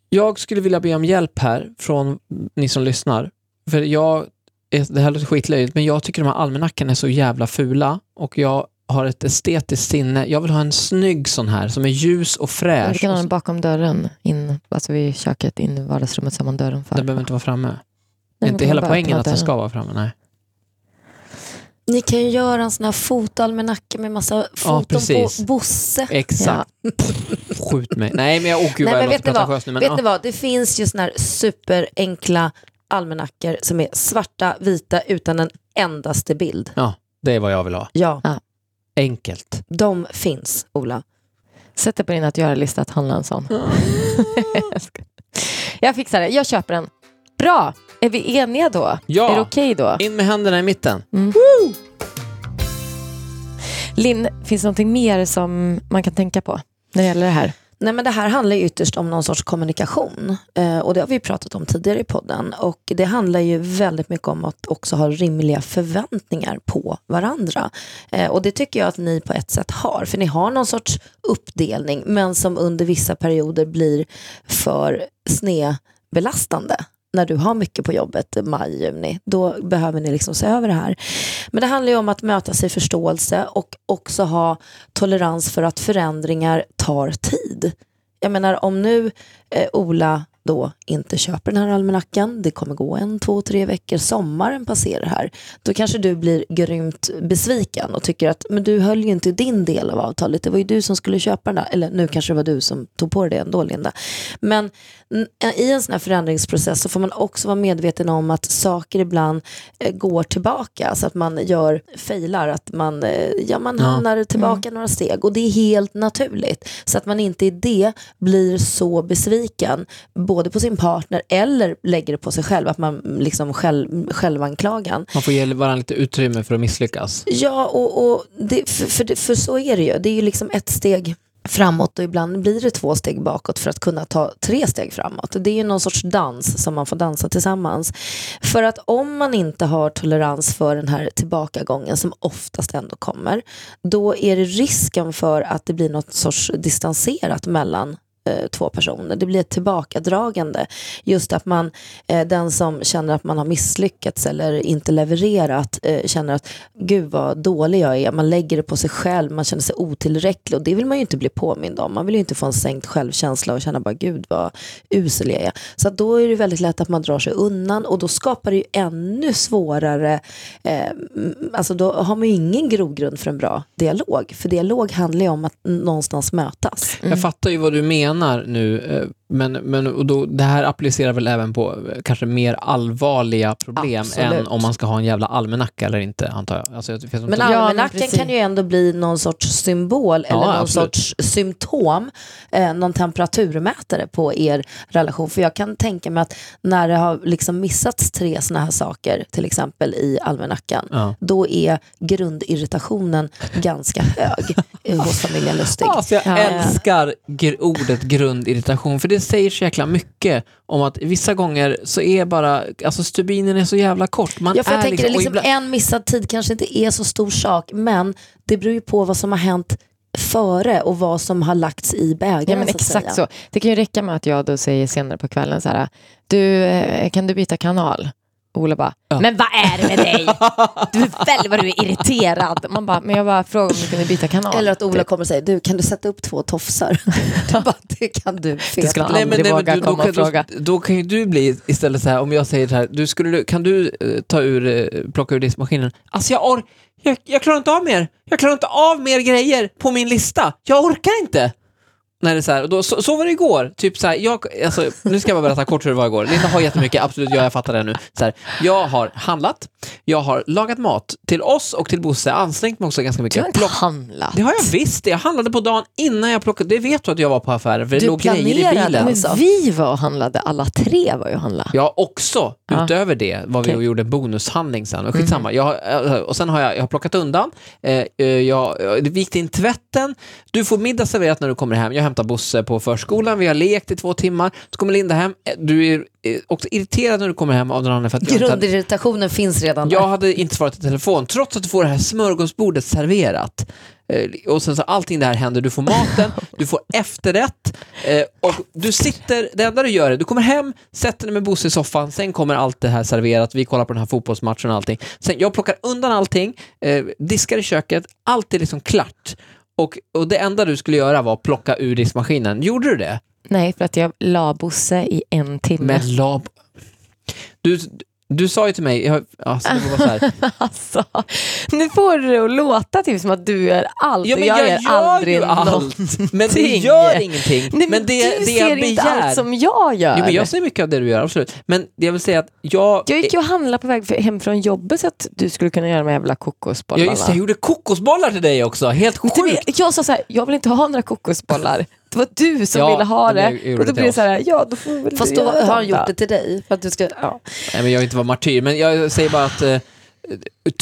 Jag skulle vilja be om hjälp här från ni som lyssnar. För jag, är- det här låter skitlöjligt, men jag tycker de här almanackorna är så jävla fula och jag har ett estetiskt sinne. Jag vill ha en snygg sån här som är ljus och Vi fräsch. kan ha den bakom dörren, in, alltså vid köket, in i vardagsrummet så har man dörren för. Den behöver inte vara framme. Nej, Det är inte hela poängen att den ska vara framme. Nej. Ni kan ju göra en sån här fotoalmanacka med massa foton precis. på Bosse. Exakt. Skjut mig. Nej, men jag åh gud Nej, men vet ni vad? nu. Men, Vet ja. ni vad, det finns ju såna här superenkla almanackor som är svarta, vita utan en endaste bild. ja, det är vad jag vill ha. Ja, Enkelt. de finns, Ola. Sätt dig på din att göra-lista att handla en sån. Jag fixar det, jag köper den. Bra, är vi eniga då? Ja. Är det okej då? In med händerna i mitten. Linn, finns det någonting mer som man kan tänka på när det gäller det här? Nej men det här handlar ytterst om någon sorts kommunikation. Eh, och det har vi pratat om tidigare i podden. Och det handlar ju väldigt mycket om att också ha rimliga förväntningar på varandra. Eh, och det tycker jag att ni på ett sätt har. För ni har någon sorts uppdelning men som under vissa perioder blir för snedbelastande när du har mycket på jobbet, maj, juni, då behöver ni liksom se över det här. Men det handlar ju om att mötas i förståelse och också ha tolerans för att förändringar tar tid. Jag menar om nu eh, Ola då inte köper den här almanackan, det kommer gå en, två, tre veckor, sommaren passerar här, då kanske du blir grymt besviken och tycker att men du höll ju inte din del av avtalet, det var ju du som skulle köpa den där, eller nu kanske det var du som tog på dig det ändå Linda. Men i en sån här förändringsprocess så får man också vara medveten om att saker ibland eh, går tillbaka, så att man gör failar, att man, eh, ja, man Ja. hamnar tillbaka några steg. Och det är helt naturligt. Så att man inte i det blir så besviken, både på sin partner eller lägger det på sig själv, att man liksom själv, självanklagan. Man får ge varandra lite utrymme för att misslyckas. Ja, och, och det, för, för, för så är det ju. Det är ju liksom ett steg framåt och ibland blir det två steg bakåt för att kunna ta tre steg framåt. Det är ju någon sorts dans som man får dansa tillsammans. För att om man inte har tolerans för den här tillbakagången som oftast ändå kommer, då är det risken för att det blir något sorts distanserat mellan eh, två personer. Det blir ett tillbakadragande. Just att man, eh, den som känner att man har misslyckats eller inte levererat eh, känner att gud vad dålig jag är. Man lägger det på sig själv, man känner sig otillräcklig och det vill man ju inte bli påmind om. Man vill ju inte få en sänkt självkänsla och känna bara gud vad usel jag är. Så att då är det väldigt lätt att man drar sig undan och då skapar det ju ännu svårare, eh, alltså då har man ju ingen grogrund för en bra dialog. För dialog handlar ju om att någonstans mötas. Jag fattar ju vad du menar menar nu, eh, men, men och då, det här applicerar väl även på eh, kanske mer allvarliga problem Absolut. än om man ska ha en jävla almanacka eller inte, antar jag. Alltså, jag, jag, Men Ja, almanackan precis. kan ju ändå bli någon sorts symbol eller någon absolut. sorts symptom, eh, någon temperaturmätare på er relation. För jag kan tänka mig att när det har liksom missats tre sådana här saker, till exempel i almanackan, ja. då är grundirritationen ganska hög eh, hos familjen Lustig. Alltså jag Ja. älskar gr- ordet grundirritation, för det säger så jäkla mycket om att vissa gånger så är bara, alltså stubinen är så jävla kort. Man Ja, för jag är tänker liksom, liksom, ibland- en missad tid kanske inte är så stor sak, men det beror ju på vad som har hänt före och vad som har lagts i bägaren. Ja men så att exakt säga. så. Det kan ju räcka med att jag då säger senare på kvällen så här, du eh, kan du byta kanal? Ola bara, Ja. men vad är det med dig? Du är väl vad du är irriterad. Man bara, men jag bara frågade om du kunde byta kanal. Eller att Ola Typ. kommer och säger, du kan du sätta upp två tofsar? Du bara, det kan du. Det skulle han Nej, men, aldrig nej, men våga du, då, komma kan, och fråga. då, då kan ju du bli istället så här, om jag säger så här, du skulle, kan du eh, ta ur, eh, plocka ur diskmaskinen? Alltså jag, or, jag, jag klarar inte av mer. Jag klarar inte av mer grejer på min lista. Jag orkar inte. När det är så, här, och då, så, så var det igår. Typ så här, jag, alltså, nu ska jag bara berätta kort hur det var igår. Linda har jättemycket, absolut, ja, jag fattar det nu. Så här, jag har handlat, jag har lagat mat till oss och till Bosse, ansträngt mig också ganska Du mycket. har inte Plock- handlat. det har jag visst, jag handlade på dagen innan jag plockade, det vet du att jag var på affären för det Du låg grejer i bilen. alltså. Vi var och handlade, alla tre var ju och handlade. Ja, också Ja. utöver det var vi och gjorde en bonushandling sen. Men skitsamma. Jag, har- eh, och sen har jag, jag har plockat undan, eh, eh, jag, jag vikt in tvätten, du får middag serverat när du kommer hem. Jag hämtar Bosse på förskolan, vi har lekt i två timmar, så kommer Linda hem, Eh, du är eh, också irriterad när du kommer hem av den andra för att inte hade, Grundirritationen finns redan där. jag hade inte svarat i telefon, trots att du får det här smörgåsbordet serverat. Eh, Och sen så allting det här händer, du får maten, du får efterrätt och du sitter, det enda du gör är, du kommer hem, sätter dig med Bosse i soffan, sen kommer allt det här serverat, vi kollar på den här fotbollsmatchen och allting. Sen jag plockar undan allting, diskar i köket, allt är liksom klart. Och, och det enda du skulle göra var att plocka ur diskmaskinen. Gjorde du det? Nej, för att jag la Bosse i en timme. Men lab... Du, du sa ju till mig, jag, alltså det var så här, Alltså, nu får du det att låta typ som att du är allt Ja, och men jag, jag gör gör aldrig ju allt. någonting. Men det gör ingenting. Nej, men, men det, du det ser jag inte begär... allt som jag gör. Jo, men jag ser mycket av det du gör, absolut. Men jag vill säga att jag... Jag gick ju och handlade på väg hem från jobbet så att du skulle kunna göra de jävla kokosbollarna. Ja, just det, jag gjorde kokosbollar till dig också. Helt du sjukt. Jag sa så här, jag vill inte ha några kokosbollar. Det var du som Ja, ville ha det. jag Och då det blir det så här, ja då får väl Fast du då har han gjort det till dig. För att du ska, ja. Nej, men jag vill inte vara martyr. Men jag säger bara att eh,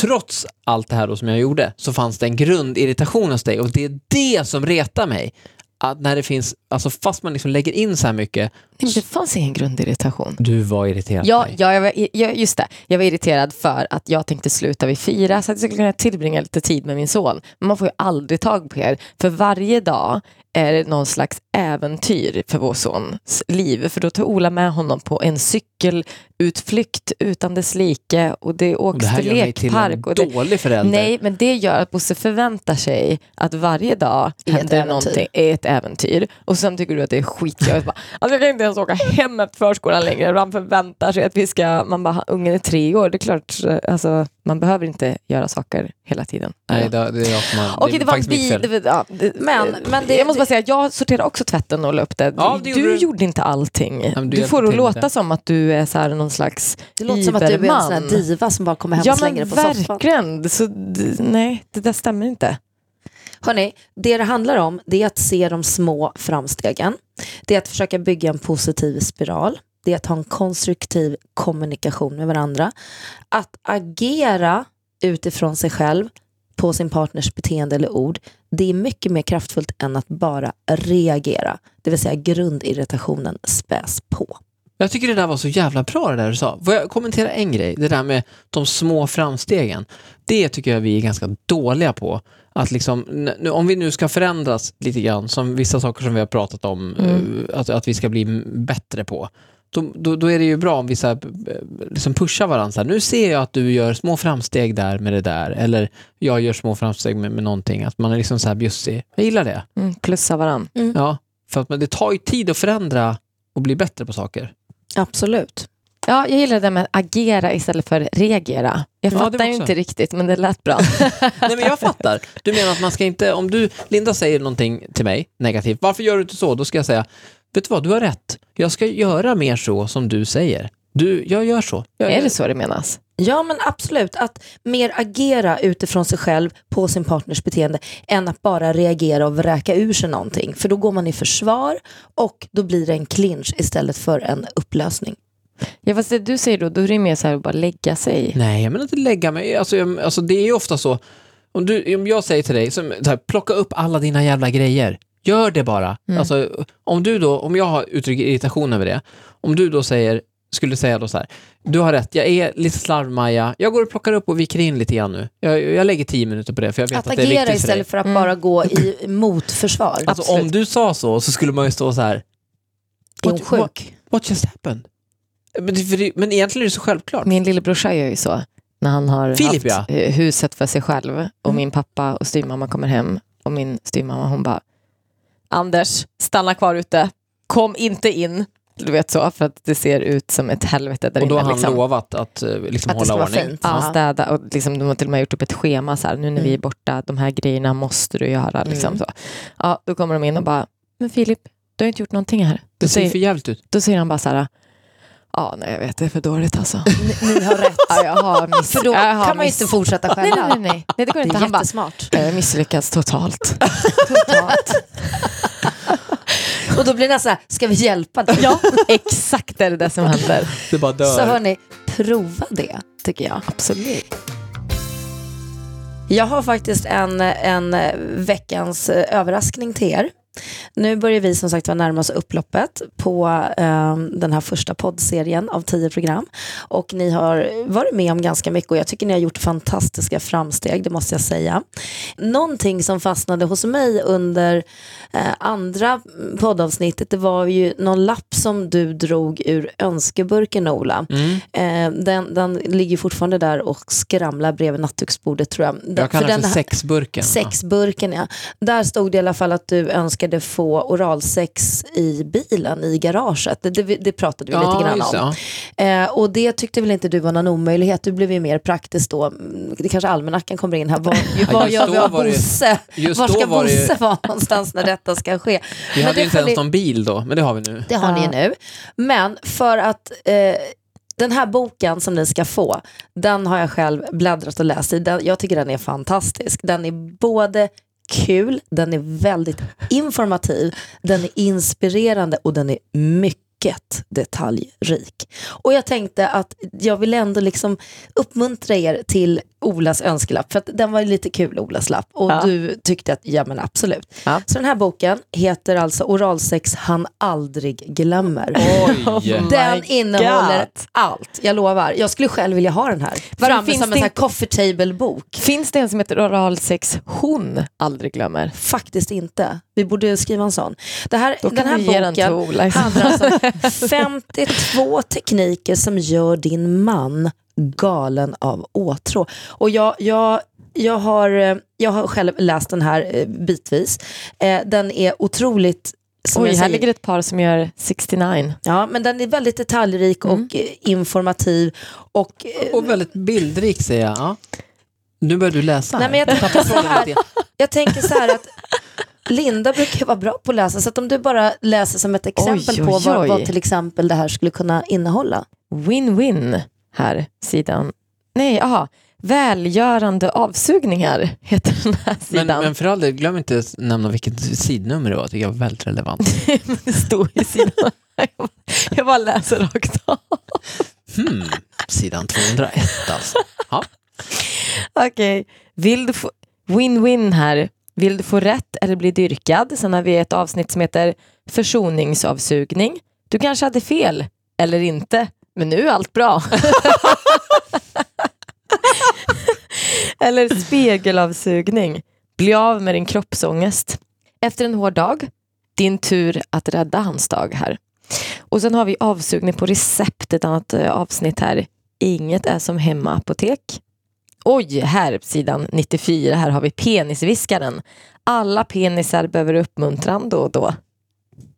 trots allt det här då som jag gjorde så fanns det en grundirritation hos dig och det är det som retar mig. Att när det finns, alltså fast man liksom lägger in så här mycket, Nej, men det fanns ingen grundirritation. du var irriterad Ja, ja, jag var, ja, just det. Jag var irriterad för att jag tänkte sluta vid fyra så att jag skulle kunna tillbringa lite tid med min son. Men man får ju aldrig tag på er. För varje dag är det någon slags äventyr för vår sons liv. För då tar Ola med honom på en cykelutflykt utan dess like och det Och åks det här till gör mig till en lekpark. Och det, dålig förälder. nej, men det gör att Bosse förväntar sig att varje dag Är ett händer äventyr. någonting, är ett äventyr. Och sen tycker du att det är skitjobbigt. Bara, Alltså jag kan inte ens åka hem efter förskolan längre. Han förväntar sig att vi ska, man bara, ungen är tre år, det är klart, alltså, man behöver inte göra saker hela tiden. Nej, det, det är jag som har... Okej, är det var faktiskt mitt vi, fel. det, var- ja, Men- men det- jag måste bara säga, jag sorterade också tvätten och la upp det. Ja, det gjorde du du. gjorde inte allting. men du du får det att låta det. som att du är så här någon slags Det låter som att du är en sån här diva som bara kommer hem Ja och slänger men det på soffan. verkligen, så, d- nej det där stämmer inte. Hörrni, det det handlar om det är att se de små framstegen. Det är att försöka bygga en positiv spiral. Det är att ha en konstruktiv kommunikation med varandra. Att agera utifrån sig själv på sin partners beteende eller ord. Det är mycket mer kraftfullt än att bara reagera. Det vill säga grundirritationen späs på. Jag tycker det där var så jävla bra det där du sa. Får jag kommentera en grej? Det där med de små framstegen. Det tycker jag vi är ganska dåliga på. Att liksom, nu, om vi nu ska förändras lite grann, som vissa saker som vi har pratat om, Mm. eh, att, att vi ska bli bättre på. Då, då, då är det ju bra om vi så här, liksom pushar varandra. Så här, nu ser jag att du gör små framsteg där med det där. Eller jag gör små framsteg med, med någonting. Att man är liksom så här bjussig. Jag gillar det. Mm, plussa varann. Ja, för att men det tar ju tid att förändra och bli bättre på saker. Absolut. Ja, jag gillar det där med att agera istället för reagera. Jag Ja, fattar ju inte riktigt, men det lät bra. Nej men jag fattar. Du menar att man ska inte, om du, Linda säger någonting till mig negativt, varför gör du inte så? Då ska jag säga, vet du vad, du har rätt. Jag ska göra mer så som du säger. Du, jag gör så. Jag, är det så det menas? Ja men absolut, att mer agera utifrån sig själv på sin partners beteende än att bara reagera och vräka ur sig någonting. För då går man i försvar och då blir det en clinch istället för en upplösning. Ja, fast det du säger då, då är det mer så här att bara lägga sig. Nej, jag menar inte lägga mig. Alltså, jag, alltså det är ju ofta så, om, du, om jag säger till dig, så här, plocka upp alla dina jävla grejer. Gör det bara. Mm. Alltså, om du då, om jag har uttryckt irritation över det, om du då säger, skulle säga då så här, du har rätt, jag är lite slarvmaja, jag går och plockar upp och viker in lite grann nu. Jag, jag lägger tio minuter på det, för jag vet att, Att det är agera viktigt för dig. istället för att Mm. bara gå i motförsvar. Alltså Absolut. om du sa så, så skulle man ju stå så här, what, what, sjuk? what just happened? Men, det, för det, men egentligen är det så självklart. Min lillebrorsa gör ju så. När han har Filip, haft eh, huset för sig själv Mm. och min pappa och styvmamma kommer hem och min styvmamma hon bara Anders, stanna kvar ute. Kom inte in. Du vet så, för att det ser ut som ett helvete där och då inne. har han liksom. lovat att eh, liksom Att det ska hålla vara ordning. fint. Ja, Ja. städa och liksom, de har till och med gjort upp ett schema så här, nu när vi är Mm. borta, de här grejerna måste du göra. Liksom, Mm. så. Ja, då kommer de in och bara, men Filip, du har inte gjort någonting här. Då Det ser säger, för jävligt ut. då säger han bara så här, ja, nej jag vet, det är för dåligt alltså. Ni, ni har rätt. Ja, jag har miss, För då jag har kan man ju inte fortsätta Nej, själva. nej, nej, nej, nej, det går Det inte. är Han bara, jättesmart. har misslyckats totalt. Totalt. Och då blir det så här, ska vi hjälpa dig? Ja, exakt det är det som händer. Det bara dör. Så hörni, prova det tycker jag. Absolut. Jag har faktiskt en, en veckans överraskning till er. Nu börjar vi som sagt vara närma oss upploppet på eh, den här första poddserien av tio program. Och ni har varit med om ganska mycket och jag tycker ni har gjort fantastiska framsteg, det måste jag säga. Någonting som fastnade hos mig under eh, andra poddavsnittet, det var ju någon lapp som du drog ur önskeburken Ola. Mm. Eh, den, den ligger fortfarande där och skramlar bredvid nattduksbordet tror jag. Den- Jag kallar det för den- sexburken. Sexburken ja. Där stod det i alla fall att du önskade få oralsex i bilen, i garaget. Det, det, det pratade vi Ja, lite grann om. Eh, och det tyckte väl inte du var någon omöjlighet. Du blev ju mer praktiskt då. Det kanske almanackan kommer in här. Vad, vad gör vi av Bosse? Var ska Bosse vara någonstans när detta ska ske? Vi Men hade ju inte ens någon bil då, men det har vi nu. Det har ni ju nu. Men för att eh, den här boken som ni ska få, den har jag själv bläddrat och läst i. Den, jag tycker den är fantastisk. Den är både kul, den är väldigt informativ, den är inspirerande och den är mycket detaljrik. Och jag tänkte att jag vill ändå liksom uppmuntra er till Olas önskelapp, för att den var lite kul Olas lapp och Ja. du tyckte att ja men absolut. Ja. Så den här boken heter alltså Oralsex han aldrig glömmer. Oj! Den my innehåller God. allt, jag lovar. Jag skulle själv vilja ha den här. Varför Framme finns som det en sån här inte- coffee table-bok. Finns det en som heter oralsex hon aldrig glömmer? Faktiskt inte. Vi borde skriva en sån. Det här, Då kan den här vi ge den till boken Ola. handlar alltså 52 tekniker som gör din man galen av åtrå. Och jag, jag, jag, har, eh, jag har själv läst den här eh, bitvis. Eh, Den är otroligt som Oj, jag här ligger ett par som gör 69. Ja, men den är väldigt detaljrik Mm. och eh, informativ. Och, Och väldigt bildrik säger jag. Ja. Nu börjar du läsa. Nej, här. men jag tänker så här. jag tänker så här att Linda brukar vara bra på att läsa, så att om du bara läser som ett exempel Oj, på oj, vad, oj. vad till exempel det här skulle kunna innehålla. Win-win här, sidan. Nej, aha. Välgörande avsugningar heter den här Men, sidan. men för all del, glöm inte att nämna vilket sidnummer det var. Det tycker jag var väldigt relevant. det står i sidan. Jag bara läser rakt av. Hmm, sidan 201 alltså. Ja. Okej, vill du få... Win-win här. Vill du få rätt eller bli dyrkad? Sen har vi ett avsnitt som heter försoningsavsugning. Du kanske hade fel, eller inte, men nu är allt bra. eller spegelavsugning. Bli av med din kroppsångest. Efter en hård dag, din tur att rädda hans dag här. Och sen har vi avsugning på recept, ett annat eh, avsnitt här. Inget är som hemmaapotek. Oj, här på sidan 94, här har vi penisviskaren. Alla penisar behöver uppmuntran då och då.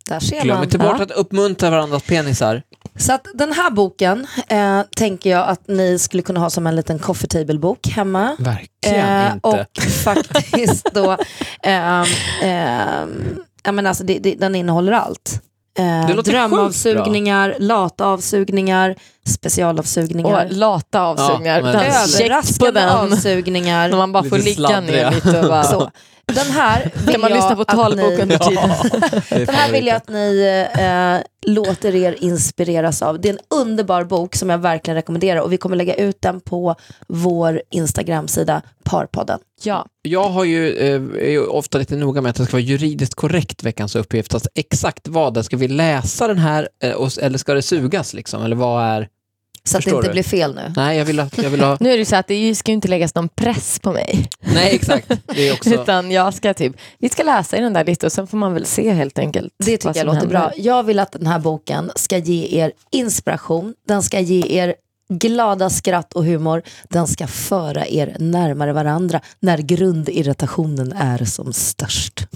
Där ser Glöm man. inte bort att uppmuntra varandras penisar. Så att den här boken eh, tänker jag att ni skulle kunna ha som en liten coffee table-bok hemma. Verkligen Eh, inte. och faktiskt då, ehm, ehm, ja, men alltså det, det, den innehåller allt. Eh, Det låter drömavsugningar, latavsugningar, specialavsugningar, Och lata avsugningar. Ja, men- överraskande avsugningar. När man bara får ligga sladdriga. ner lite och bara... Så. Den här vill Kan man jag lyssna på att talbok ni- är Den här vill jag att ni eh, låter er inspireras av. Det är en underbar bok som jag verkligen rekommenderar och vi kommer lägga ut den på vår Instagram-sida Parpodden. Ja. Jag har ju, eh, är ju ofta lite noga med att det ska vara juridiskt korrekt veckans uppgift. Alltså exakt vad, det- ska vi läsa den här eh, och, eller ska det sugas liksom? Eller vad är... Så att det inte du? blir fel nu. Nej, jag vill ha... Jag vill ha... Nu är det ju så att det ska ju inte läggas någon press på mig. Nej, exakt. Det är också... Utan jag ska typ, vi ska läsa i den där lite och sen får man väl se helt enkelt. Det tycker jag låter händer. bra. Jag vill att den här boken ska ge er inspiration, den ska ge er glada skratt och humor, den ska föra er närmare varandra när grundirritationen är som störst.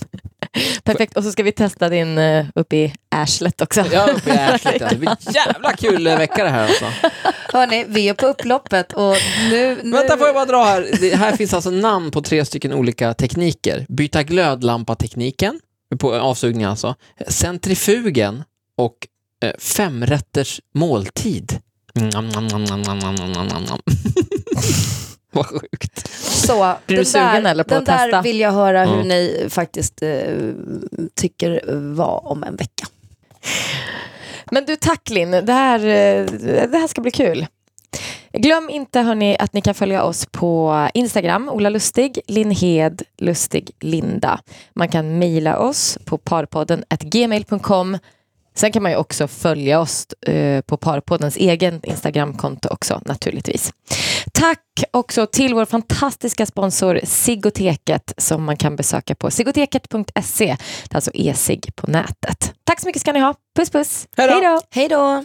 Perfekt, och så ska vi testa din uh, uppe i arslet också. Ja, uppe i arslet. ja. Det blir jävla kul eh, vecka det här alltså. Hörni, vi är på upploppet och nu... nu... Vänta, får jag bara dra här. Det här finns alltså namn på tre stycken olika tekniker. Byta glödlampa-tekniken, på avsugning alltså. Centrifugen och eh, femrätters måltid. Mm, nam, nam, Vad sjukt. Så, Blir den du sugen där, eller på den att testa? där vill jag höra hur Mm. ni faktiskt eh, tycker var om en vecka. Men du tack Linn, det här, eh, det här ska bli kul. Glöm inte hörni, att ni kan följa oss på Instagram, Ola Lustig, Linn Hed, Lustig Linda. Man kan mejla oss på parpodden gmail.com. Sen kan man ju också följa oss eh, på Parpoddens egen Instagramkonto också naturligtvis. Tack också till vår fantastiska sponsor Sigoteket som man kan besöka på sigoteket.se. Det är alltså e-sig på nätet. Tack så mycket ska ni ha. Puss puss. Hej då. Hej då.